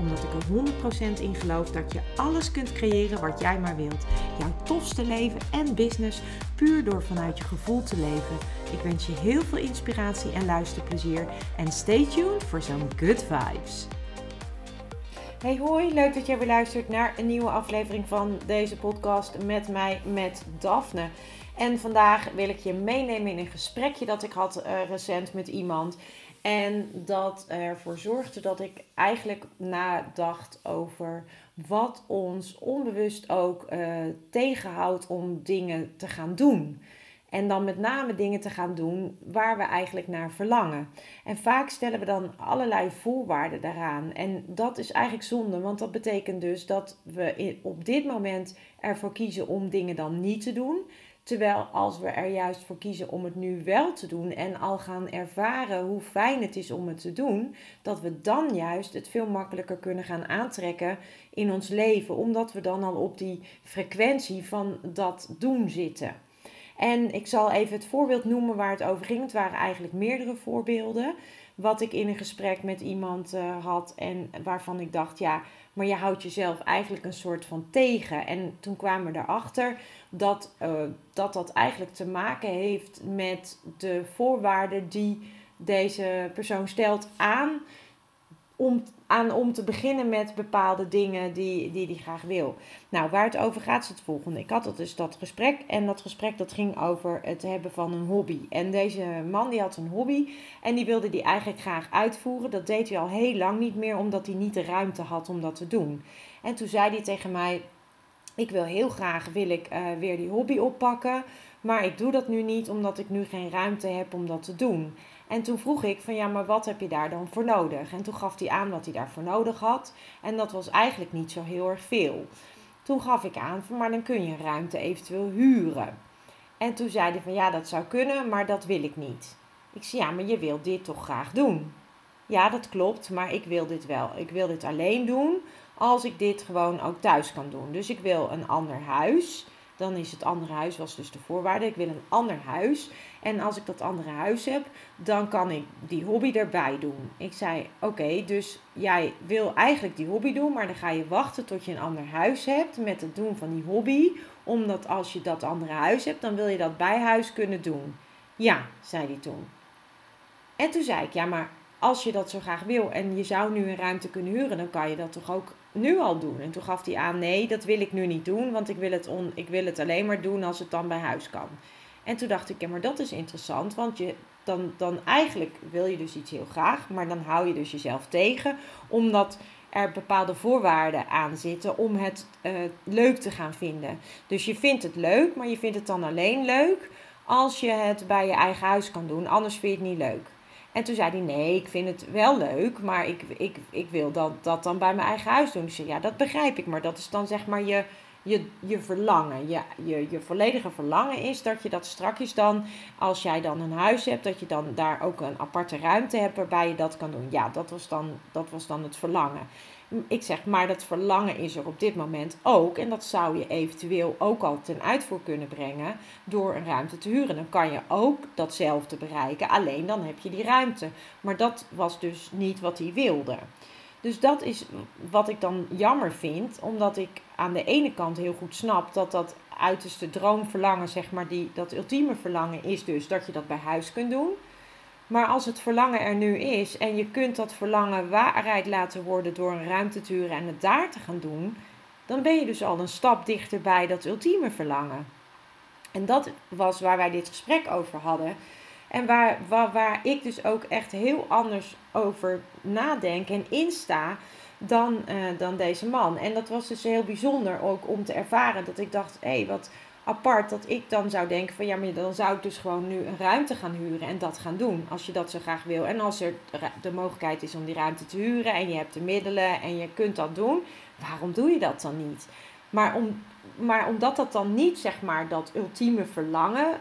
Omdat ik er 100% in geloof dat je alles kunt creëren wat jij maar wilt. Jouw tofste leven en business puur door vanuit je gevoel te leven. Ik wens je heel veel inspiratie en luisterplezier. En stay tuned voor zo'n good vibes. Hey hoi, leuk dat jij weer luistert naar een nieuwe aflevering van deze podcast met mij, met Daphne. En vandaag wil ik je meenemen in een gesprekje dat ik had uh, recent met iemand. En dat ervoor zorgde dat ik eigenlijk nadacht over wat ons onbewust ook uh, tegenhoudt om dingen te gaan doen. En dan met name dingen te gaan doen waar we eigenlijk naar verlangen. En vaak stellen we dan allerlei voorwaarden daaraan. En dat is eigenlijk zonde, want dat betekent dus dat we op dit moment ervoor kiezen om dingen dan niet te doen. Terwijl als we er juist voor kiezen om het nu wel te doen en al gaan ervaren hoe fijn het is om het te doen, dat we dan juist het veel makkelijker kunnen gaan aantrekken in ons leven, omdat we dan al op die frequentie van dat doen zitten. En ik zal even het voorbeeld noemen waar het over ging. Het waren eigenlijk meerdere voorbeelden. Wat ik in een gesprek met iemand uh, had en waarvan ik dacht, ja, maar je houdt jezelf eigenlijk een soort van tegen. En toen kwamen we erachter dat, uh, dat dat eigenlijk te maken heeft met de voorwaarden die deze persoon stelt aan om, aan om te beginnen met bepaalde dingen die, die hij graag wil. Nou, waar het over gaat is het volgende. Ik had dus dat gesprek en dat gesprek dat ging over het hebben van een hobby. En deze man die had een hobby en die wilde die eigenlijk graag uitvoeren. Dat deed hij al heel lang niet meer omdat hij niet de ruimte had om dat te doen. En toen zei hij tegen mij, ik wil heel graag wil ik, uh, weer die hobby oppakken, maar ik doe dat nu niet omdat ik nu geen ruimte heb om dat te doen. En toen vroeg ik van ja, maar wat heb je daar dan voor nodig? En toen gaf hij aan wat hij daarvoor nodig had. En dat was eigenlijk niet zo heel erg veel. Toen gaf ik aan van maar dan kun je ruimte eventueel huren. En toen zei hij van ja, dat zou kunnen, maar dat wil ik niet. Ik zei ja, maar je wilt dit toch graag doen? Ja, dat klopt, maar ik wil dit wel. Ik wil dit alleen doen als ik dit gewoon ook thuis kan doen. Dus ik wil een ander huis. Dan is het andere huis, was dus de voorwaarde. Ik wil een ander huis. En als ik dat andere huis heb, dan kan ik die hobby erbij doen. Ik zei: Oké, dus jij wil eigenlijk die hobby doen, maar dan ga je wachten tot je een ander huis hebt met het doen van die hobby. Omdat als je dat andere huis hebt, dan wil je dat bij huis kunnen doen. Ja, zei hij toen. En toen zei ik: Ja, maar als je dat zo graag wil en je zou nu een ruimte kunnen huren, dan kan je dat toch ook nu al doen. En toen gaf hij aan: Nee, dat wil ik nu niet doen, want ik wil het, on, ik wil het alleen maar doen als het dan bij huis kan. En toen dacht ik, ja, maar dat is interessant, want je, dan, dan eigenlijk wil je dus iets heel graag, maar dan hou je dus jezelf tegen, omdat er bepaalde voorwaarden aan zitten om het uh, leuk te gaan vinden. Dus je vindt het leuk, maar je vindt het dan alleen leuk als je het bij je eigen huis kan doen, anders vind je het niet leuk. En toen zei hij, nee, ik vind het wel leuk, maar ik, ik, ik wil dat, dat dan bij mijn eigen huis doen. Zei, ja, dat begrijp ik, maar dat is dan zeg maar je je, je verlangen, je, je, je volledige verlangen is dat je dat strakjes dan, als jij dan een huis hebt, dat je dan daar ook een aparte ruimte hebt waarbij je dat kan doen. Ja, dat was dan, dat was dan het verlangen. Ik zeg, maar dat verlangen is er op dit moment ook. En dat zou je eventueel ook al ten uitvoer kunnen brengen door een ruimte te huren. Dan kan je ook datzelfde bereiken, alleen dan heb je die ruimte. Maar dat was dus niet wat hij wilde. Dus dat is wat ik dan jammer vind, omdat ik aan de ene kant heel goed snap dat dat uiterste droomverlangen, zeg maar, die, dat ultieme verlangen is dus dat je dat bij huis kunt doen. Maar als het verlangen er nu is en je kunt dat verlangen waarheid laten worden door een ruimte te en het daar te gaan doen, dan ben je dus al een stap dichter bij dat ultieme verlangen. En dat was waar wij dit gesprek over hadden. En waar, waar, waar ik dus ook echt heel anders over nadenk en insta dan, uh, dan deze man. En dat was dus heel bijzonder ook om te ervaren. Dat ik dacht, hé, hey, wat apart dat ik dan zou denken van ja, maar dan zou ik dus gewoon nu een ruimte gaan huren en dat gaan doen. Als je dat zo graag wil. En als er de mogelijkheid is om die ruimte te huren en je hebt de middelen en je kunt dat doen, waarom doe je dat dan niet? Maar, om, maar omdat dat dan niet zeg maar dat ultieme verlangen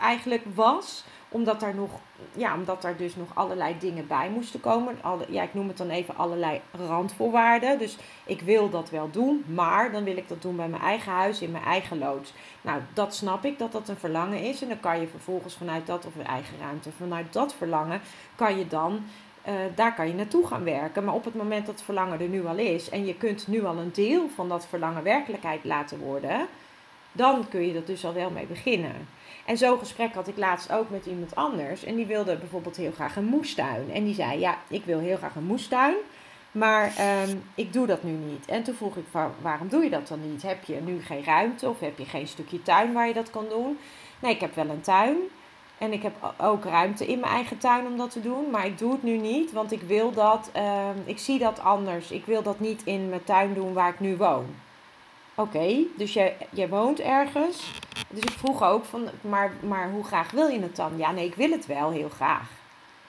eigenlijk was, omdat daar nog, ja, omdat daar dus nog allerlei dingen bij moesten komen. Alle, ja, ik noem het dan even allerlei randvoorwaarden. Dus ik wil dat wel doen, maar dan wil ik dat doen bij mijn eigen huis, in mijn eigen loods. Nou, dat snap ik dat dat een verlangen is. En dan kan je vervolgens vanuit dat, of een eigen ruimte, vanuit dat verlangen, kan je dan uh, daar kan je naartoe gaan werken. Maar op het moment dat het verlangen er nu al is en je kunt nu al een deel van dat verlangen werkelijkheid laten worden, dan kun je er dus al wel mee beginnen. En zo'n gesprek had ik laatst ook met iemand anders. En die wilde bijvoorbeeld heel graag een moestuin. En die zei: Ja, ik wil heel graag een moestuin. Maar um, ik doe dat nu niet. En toen vroeg ik: Waarom doe je dat dan niet? Heb je nu geen ruimte of heb je geen stukje tuin waar je dat kan doen? Nee, ik heb wel een tuin. En ik heb ook ruimte in mijn eigen tuin om dat te doen. Maar ik doe het nu niet, want ik wil dat. Uh, ik zie dat anders. Ik wil dat niet in mijn tuin doen waar ik nu woon. Oké, dus jij, jij woont ergens. Dus ik vroeg ook van, maar, maar hoe graag wil je het dan? Ja, nee, ik wil het wel heel graag.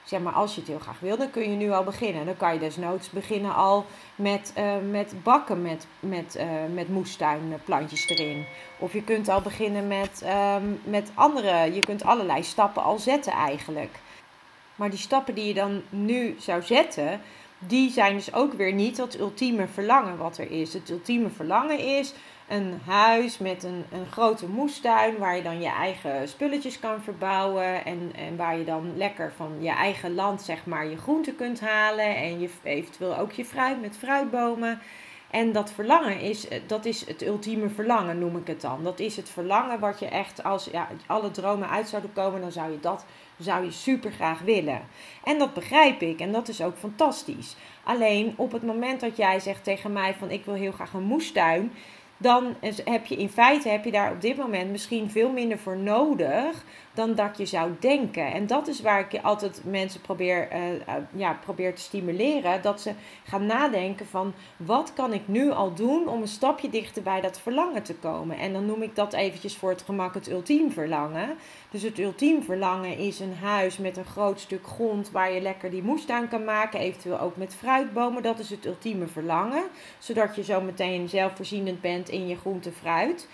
Zeg maar, als je het heel graag wil, dan kun je nu al beginnen. Dan kan je desnoods beginnen al met, uh, met bakken met, met, uh, met moestuinplantjes erin. Of je kunt al beginnen met, um, met andere, je kunt allerlei stappen al zetten eigenlijk. Maar die stappen die je dan nu zou zetten, die zijn dus ook weer niet het ultieme verlangen wat er is. Het ultieme verlangen is een huis met een, een grote moestuin waar je dan je eigen spulletjes kan verbouwen en, en waar je dan lekker van je eigen land zeg maar je groenten kunt halen en je eventueel ook je fruit met fruitbomen. En dat verlangen is, dat is het ultieme verlangen, noem ik het dan. Dat is het verlangen wat je echt, als ja, alle dromen uit zouden komen, dan zou je dat zou je super graag willen. En dat begrijp ik en dat is ook fantastisch. Alleen op het moment dat jij zegt tegen mij van ik wil heel graag een moestuin, dan heb je in feite heb je daar op dit moment misschien veel minder voor nodig dan dat je zou denken. En dat is waar ik altijd mensen probeer, uh, ja, probeer te stimuleren. Dat ze gaan nadenken van wat kan ik nu al doen om een stapje dichter bij dat verlangen te komen. En dan noem ik dat eventjes voor het gemak het ultiem verlangen. Dus het ultiem verlangen is een huis met een groot stuk grond waar je lekker die moestuin kan maken. Eventueel ook met fruitbomen. Dat is het ultieme verlangen. Zodat je zo meteen zelfvoorzienend bent in je groente fruit.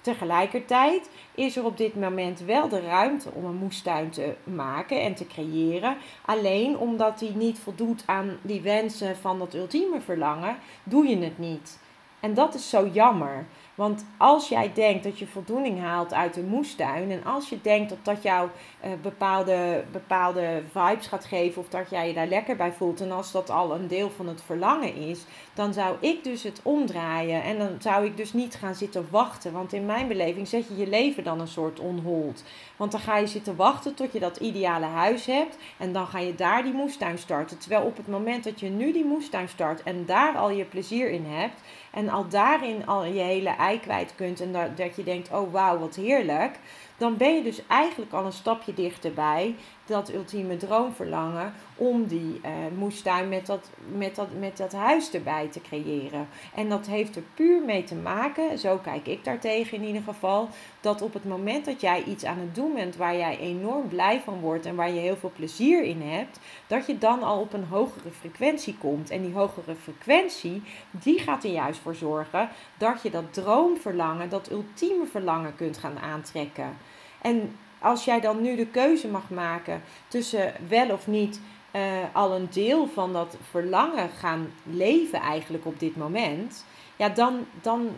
Tegelijkertijd is er op dit moment wel de ruimte om een moestuin te maken en te creëren. Alleen omdat die niet voldoet aan die wensen van dat ultieme verlangen, doe je het niet. En dat is zo jammer. Want als jij denkt dat je voldoening haalt uit de moestuin en als je denkt dat dat jou uh, bepaalde, bepaalde vibes gaat geven of dat jij je daar lekker bij voelt en als dat al een deel van het verlangen is, dan zou ik dus het omdraaien en dan zou ik dus niet gaan zitten wachten. Want in mijn beleving zet je je leven dan een soort onhold. Want dan ga je zitten wachten tot je dat ideale huis hebt en dan ga je daar die moestuin starten. Terwijl op het moment dat je nu die moestuin start en daar al je plezier in hebt en al daarin al je hele ei kwijt kunt en dat, dat je denkt, oh wauw, wat heerlijk, dan ben je dus eigenlijk al een stapje dichterbij dat ultieme droomverlangen om die uh, moestuin met dat, met, dat, met dat huis erbij te creëren. En dat heeft er puur mee te maken, zo kijk ik daartegen in ieder geval, dat op het moment dat jij iets aan het doen bent waar jij enorm blij van wordt en waar je heel veel plezier in hebt, dat je dan al op een hogere frequentie komt. En die hogere frequentie, die gaat er juist voor zorgen dat je dat droomverlangen, dat ultieme verlangen kunt gaan aantrekken. En als jij dan nu de keuze mag maken tussen wel of niet uh, al een deel van dat verlangen gaan leven eigenlijk op dit moment, ja, dan, dan,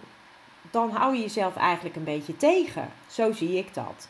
dan hou je jezelf eigenlijk een beetje tegen. Zo zie ik dat.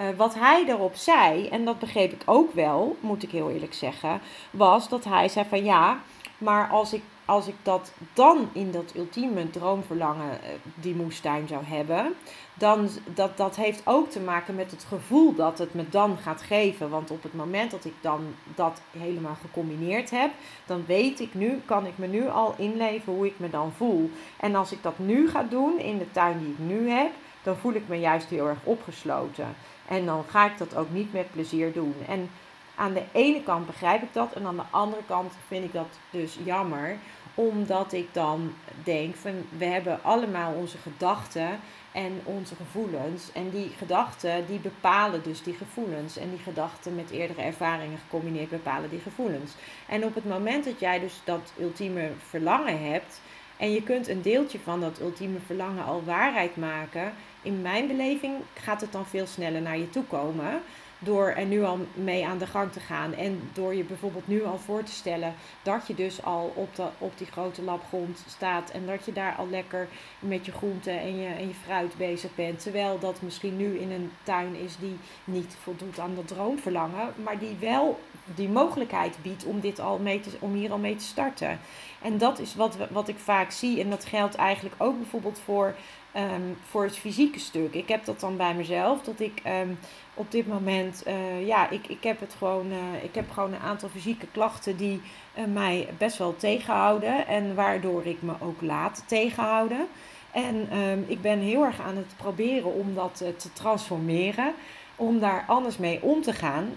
Uh, wat hij daarop zei, en dat begreep ik ook wel, moet ik heel eerlijk zeggen, was dat hij zei van ja, maar als ik als ik dat dan in dat ultieme droomverlangen eh, die moestuin zou hebben, dan dat, dat heeft ook te maken met het gevoel dat het me dan gaat geven. Want op het moment dat ik dan dat helemaal gecombineerd heb, dan weet ik nu, kan ik me nu al inleven hoe ik me dan voel. En als ik dat nu ga doen in de tuin die ik nu heb, dan voel ik me juist heel erg opgesloten. En dan ga ik dat ook niet met plezier doen. En aan de ene kant begrijp ik dat en aan de andere kant vind ik dat dus jammer omdat ik dan denk van we hebben allemaal onze gedachten en onze gevoelens. En die gedachten die bepalen dus die gevoelens. En die gedachten met eerdere ervaringen gecombineerd bepalen die gevoelens. En op het moment dat jij dus dat ultieme verlangen hebt. En je kunt een deeltje van dat ultieme verlangen al waarheid maken. In mijn beleving gaat het dan veel sneller naar je toe komen door er nu al mee aan de gang te gaan. En door je bijvoorbeeld nu al voor te stellen dat je dus al op, de, op die grote labgrond staat. En dat je daar al lekker met je groenten en je, en je fruit bezig bent. Terwijl dat misschien nu in een tuin is die niet voldoet aan dat droomverlangen. Maar die wel die mogelijkheid biedt om, dit al mee te, om hier al mee te starten. En dat is wat, wat ik vaak zie. En dat geldt eigenlijk ook bijvoorbeeld voor Ehm, voor het fysieke stuk. Ik heb dat dan bij mezelf, dat ik ehm, op dit moment, uh, ja, ik, ik heb het gewoon, uh, ik heb gewoon een aantal fysieke klachten die uh, mij best wel tegenhouden en waardoor ik me ook laat tegenhouden. En um, ik ben heel erg aan het proberen om dat te transformeren, om daar anders mee om te gaan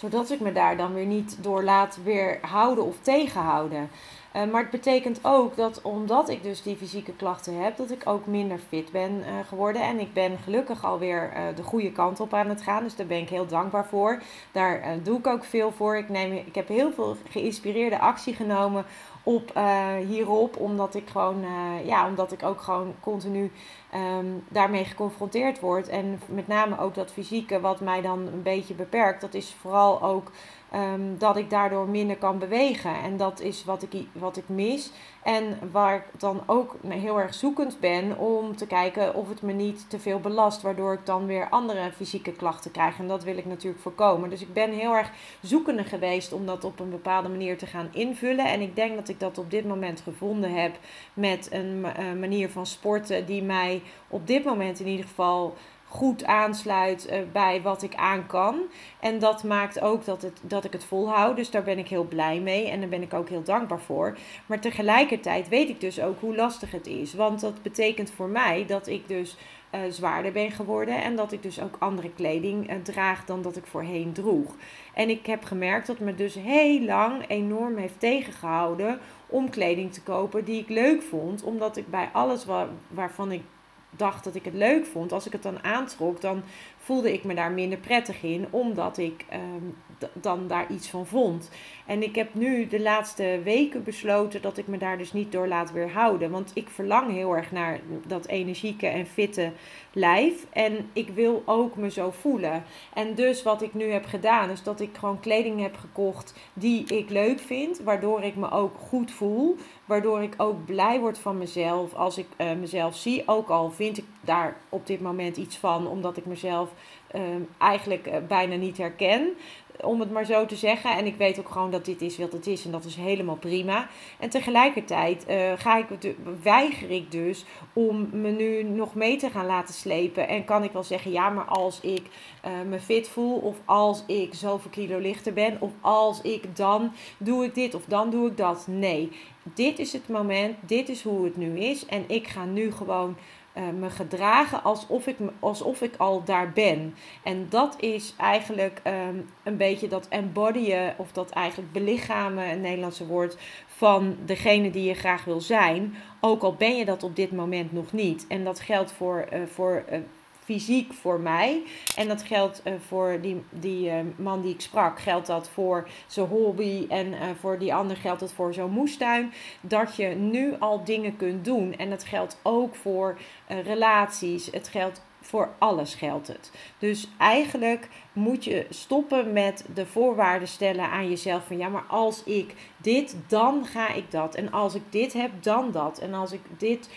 zodat ik me daar dan weer niet door laat weerhouden of tegenhouden. Uh, maar het betekent ook dat omdat ik dus die fysieke klachten heb, dat ik ook minder fit ben uh, geworden. En ik ben gelukkig alweer uh, de goede kant op aan het gaan. Dus daar ben ik heel dankbaar voor. Daar doe ik ook veel voor. Ik, neem, ik heb heel veel geïnspireerde actie genomen op hierop. Omdat ik gewoon, ja, omdat ik ook gewoon continu um, daarmee geconfronteerd word. En met name ook dat fysieke, wat mij dan een beetje beperkt, dat is vooral ook Ehm, dat ik daardoor minder kan bewegen. En dat is wat ik, wat ik mis. En waar ik dan ook heel erg zoekend ben om te kijken of het me niet te veel belast. Waardoor ik dan weer andere fysieke klachten krijg. En dat wil ik natuurlijk voorkomen. Dus ik ben heel erg zoekende geweest om dat op een bepaalde manier te gaan invullen. En ik denk dat ik dat op dit moment gevonden heb met een manier van sporten die mij op dit moment in ieder geval goed aansluit uh, bij wat ik aan kan. En dat maakt ook dat, het, dat ik het volhoud. Dus daar ben ik heel blij mee en daar ben ik ook heel dankbaar voor. Maar tegelijkertijd weet ik dus ook hoe lastig het is. Want dat betekent voor mij dat ik dus uh, zwaarder ben geworden. En dat ik dus ook andere kleding uh, draag dan dat ik voorheen droeg. En ik heb gemerkt dat me dus heel lang enorm heeft tegengehouden om kleding te kopen die ik leuk vond. Omdat ik bij alles waar, waarvan ik dacht dat ik het leuk vond, als ik het dan aantrok, dan voelde ik me daar minder prettig in, omdat ik ehm, dan daar iets van vond. En ik heb nu de laatste weken besloten dat ik me daar dus niet door laat weerhouden. Want ik verlang heel erg naar dat energieke en fitte lijf. En ik wil ook me zo voelen. En dus wat ik nu heb gedaan, is dat ik gewoon kleding heb gekocht die ik leuk vind. Waardoor ik me ook goed voel. Waardoor ik ook blij word van mezelf als ik uh, mezelf zie. Ook al vind ik daar op dit moment iets van, omdat ik mezelf uh, eigenlijk uh, bijna niet herken om het maar zo te zeggen. En ik weet ook gewoon dat dit is wat het is en dat is helemaal prima. En tegelijkertijd uh, ga ik, weiger ik dus om me nu nog mee te gaan laten slepen. En kan ik wel zeggen, ja, maar als ik uh, me fit voel of als ik zoveel kilo lichter ben of als ik dan doe ik dit of dan doe ik dat. Nee, dit is het moment, dit is hoe het nu is en ik ga nu gewoon uh, me gedragen alsof ik, alsof ik al daar ben. En dat is eigenlijk um, een beetje dat embodyen, of dat eigenlijk belichamen, een Nederlandse woord, van degene die je graag wil zijn. Ook al ben je dat op dit moment nog niet. En dat geldt voor, uh, voor uh, fysiek voor mij. En dat geldt uh, voor die, die uh, man die ik sprak, geldt dat voor zijn hobby en uh, voor die ander geldt dat voor zo'n moestuin. Dat je nu al dingen kunt doen. En dat geldt ook voor relaties. Het geldt voor alles geldt het. Dus eigenlijk moet je stoppen met de voorwaarden stellen aan jezelf van ja, maar als ik dit, dan ga ik dat. En als ik dit heb, dan dat. En als ik dit,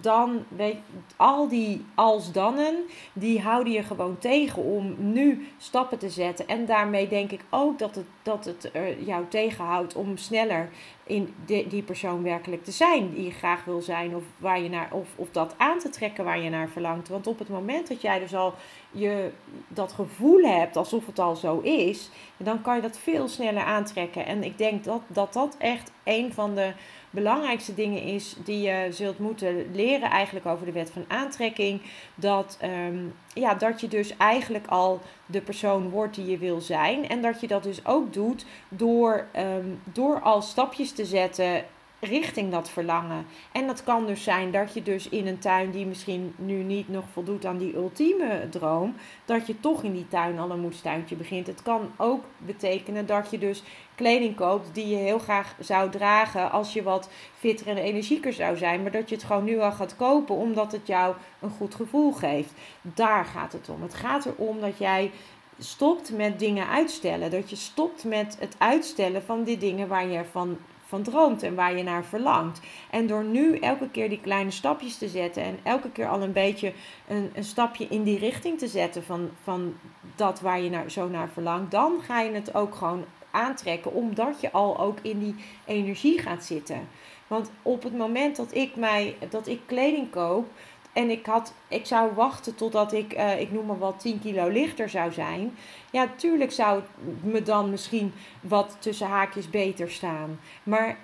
dan weet al die als-dannen, die houden je gewoon tegen om nu stappen te zetten. En daarmee denk ik ook dat het, dat het jou tegenhoudt om sneller in de, die persoon werkelijk te zijn die je graag wil zijn. Of, waar je naar, of, of dat aan te trekken waar je naar verlangt. Want op het moment dat jij dus al je dat gevoel hebt alsof het al zo is, dan kan je dat veel sneller aantrekken. En ik denk dat dat, dat echt een van de belangrijkste dingen is die je zult moeten leren eigenlijk over de wet van aantrekking. Dat, um, ja, dat je dus eigenlijk al de persoon wordt die je wil zijn. En dat je dat dus ook doet door, um, door al stapjes te zetten richting dat verlangen. En dat kan dus zijn dat je dus in een tuin die misschien nu niet nog voldoet aan die ultieme droom, dat je toch in die tuin al een moestuintje begint. Het kan ook betekenen dat je dus kleding koopt die je heel graag zou dragen als je wat fitter en energieker zou zijn, maar dat je het gewoon nu al gaat kopen omdat het jou een goed gevoel geeft. Daar gaat het om. Het gaat erom dat jij stopt met dingen uitstellen. Dat je stopt met het uitstellen van die dingen waar je van van droomt en waar je naar verlangt. En door nu elke keer die kleine stapjes te zetten en elke keer al een beetje een, een stapje in die richting te zetten van, van dat waar je naar, zo naar verlangt, dan ga je het ook gewoon aantrekken, omdat je al ook in die energie gaat zitten. Want op het moment dat ik, mij, dat ik kleding koop, en ik, had, ik zou wachten totdat ik, uh, ik noem maar wat, 10 kilo lichter zou zijn. Ja, tuurlijk zou me dan misschien wat tussen haakjes beter staan. Maar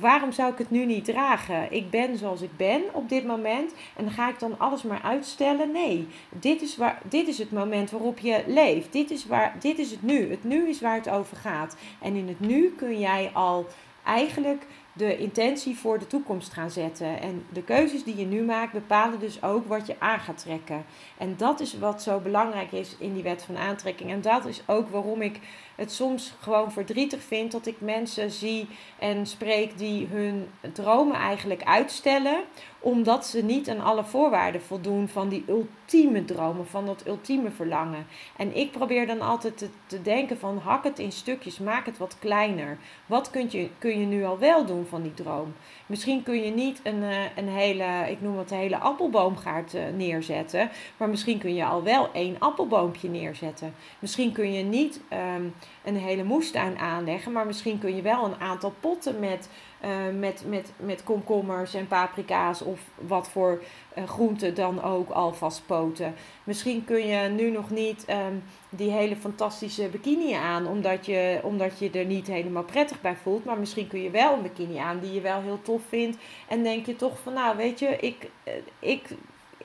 waarom zou ik het nu niet dragen? Ik ben zoals ik ben op dit moment. En ga ik dan alles maar uitstellen? Nee, dit is, waar, dit is het moment waarop je leeft. Dit is, waar, dit is het nu. Het nu is waar het over gaat. En in het nu kun jij al eigenlijk de intentie voor de toekomst gaan zetten. En de keuzes die je nu maakt bepalen dus ook wat je aan gaat trekken. En dat is wat zo belangrijk is in die wet van aantrekking. En dat is ook waarom ik het soms gewoon verdrietig vind dat ik mensen zie en spreek die hun dromen eigenlijk uitstellen, omdat ze niet aan alle voorwaarden voldoen van die ultieme dromen, van dat ultieme verlangen. En ik probeer dan altijd te, denken van hak het in stukjes, maak het wat kleiner. Wat kun je, kun je nu al wel doen van die droom? Misschien kun je niet een, eh, een hele, ik noem het een hele appelboomgaard eh, neerzetten, maar misschien kun je al wel één appelboompje neerzetten. Misschien kun je niet ehm, een hele moestuin aanleggen, maar misschien kun je wel een aantal potten met, uh, met, met, met komkommers en paprika's of wat voor uh, groenten dan ook alvast poten. Misschien kun je nu nog niet ehm, die hele fantastische bikini aan, omdat je, omdat je er niet helemaal prettig bij voelt. Maar misschien kun je wel een bikini aan die je wel heel tof vindt. En denk je toch van, nou weet je, ik, eh, ik,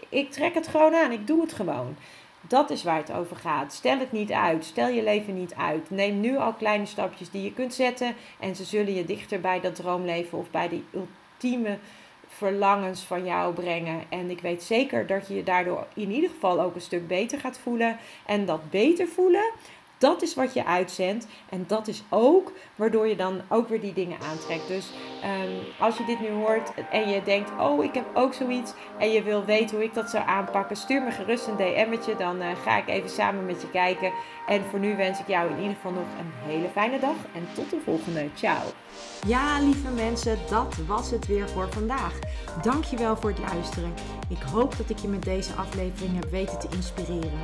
ik trek het gewoon aan, ik doe het gewoon. Dat is waar het over gaat. Stel het niet uit. Stel je leven niet uit. Neem nu al kleine stapjes die je kunt zetten. En ze zullen je dichter bij dat droomleven of bij die ultieme verlangens van jou brengen. En ik weet zeker dat je je daardoor in ieder geval ook een stuk beter gaat voelen. En dat beter voelen, dat is wat je uitzendt. En dat is ook waardoor je dan ook weer die dingen aantrekt. Dus ehm, als je dit nu hoort en je denkt: Oh, ik heb ook zoiets. En je wil weten hoe ik dat zou aanpakken, stuur me gerust een DM'tje. Dan uh, ga ik even samen met je kijken. En voor nu wens ik jou in ieder geval nog een hele fijne dag. En tot de volgende. Ciao. Ja, lieve mensen, dat was het weer voor vandaag. Dankjewel voor het luisteren. Ik hoop dat ik je met deze aflevering heb weten te inspireren.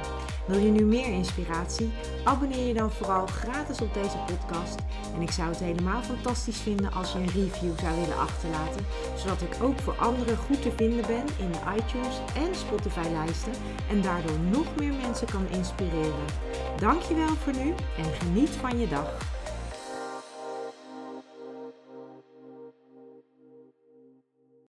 Wil je nu meer inspiratie? Abonneer je dan vooral gratis op deze podcast. En ik zou het helemaal fantastisch vinden als je een review zou willen achterlaten, zodat ik ook voor anderen goed te vinden ben in de iTunes en Spotify lijsten en daardoor nog meer mensen kan inspireren. Dankjewel voor nu en geniet van je dag.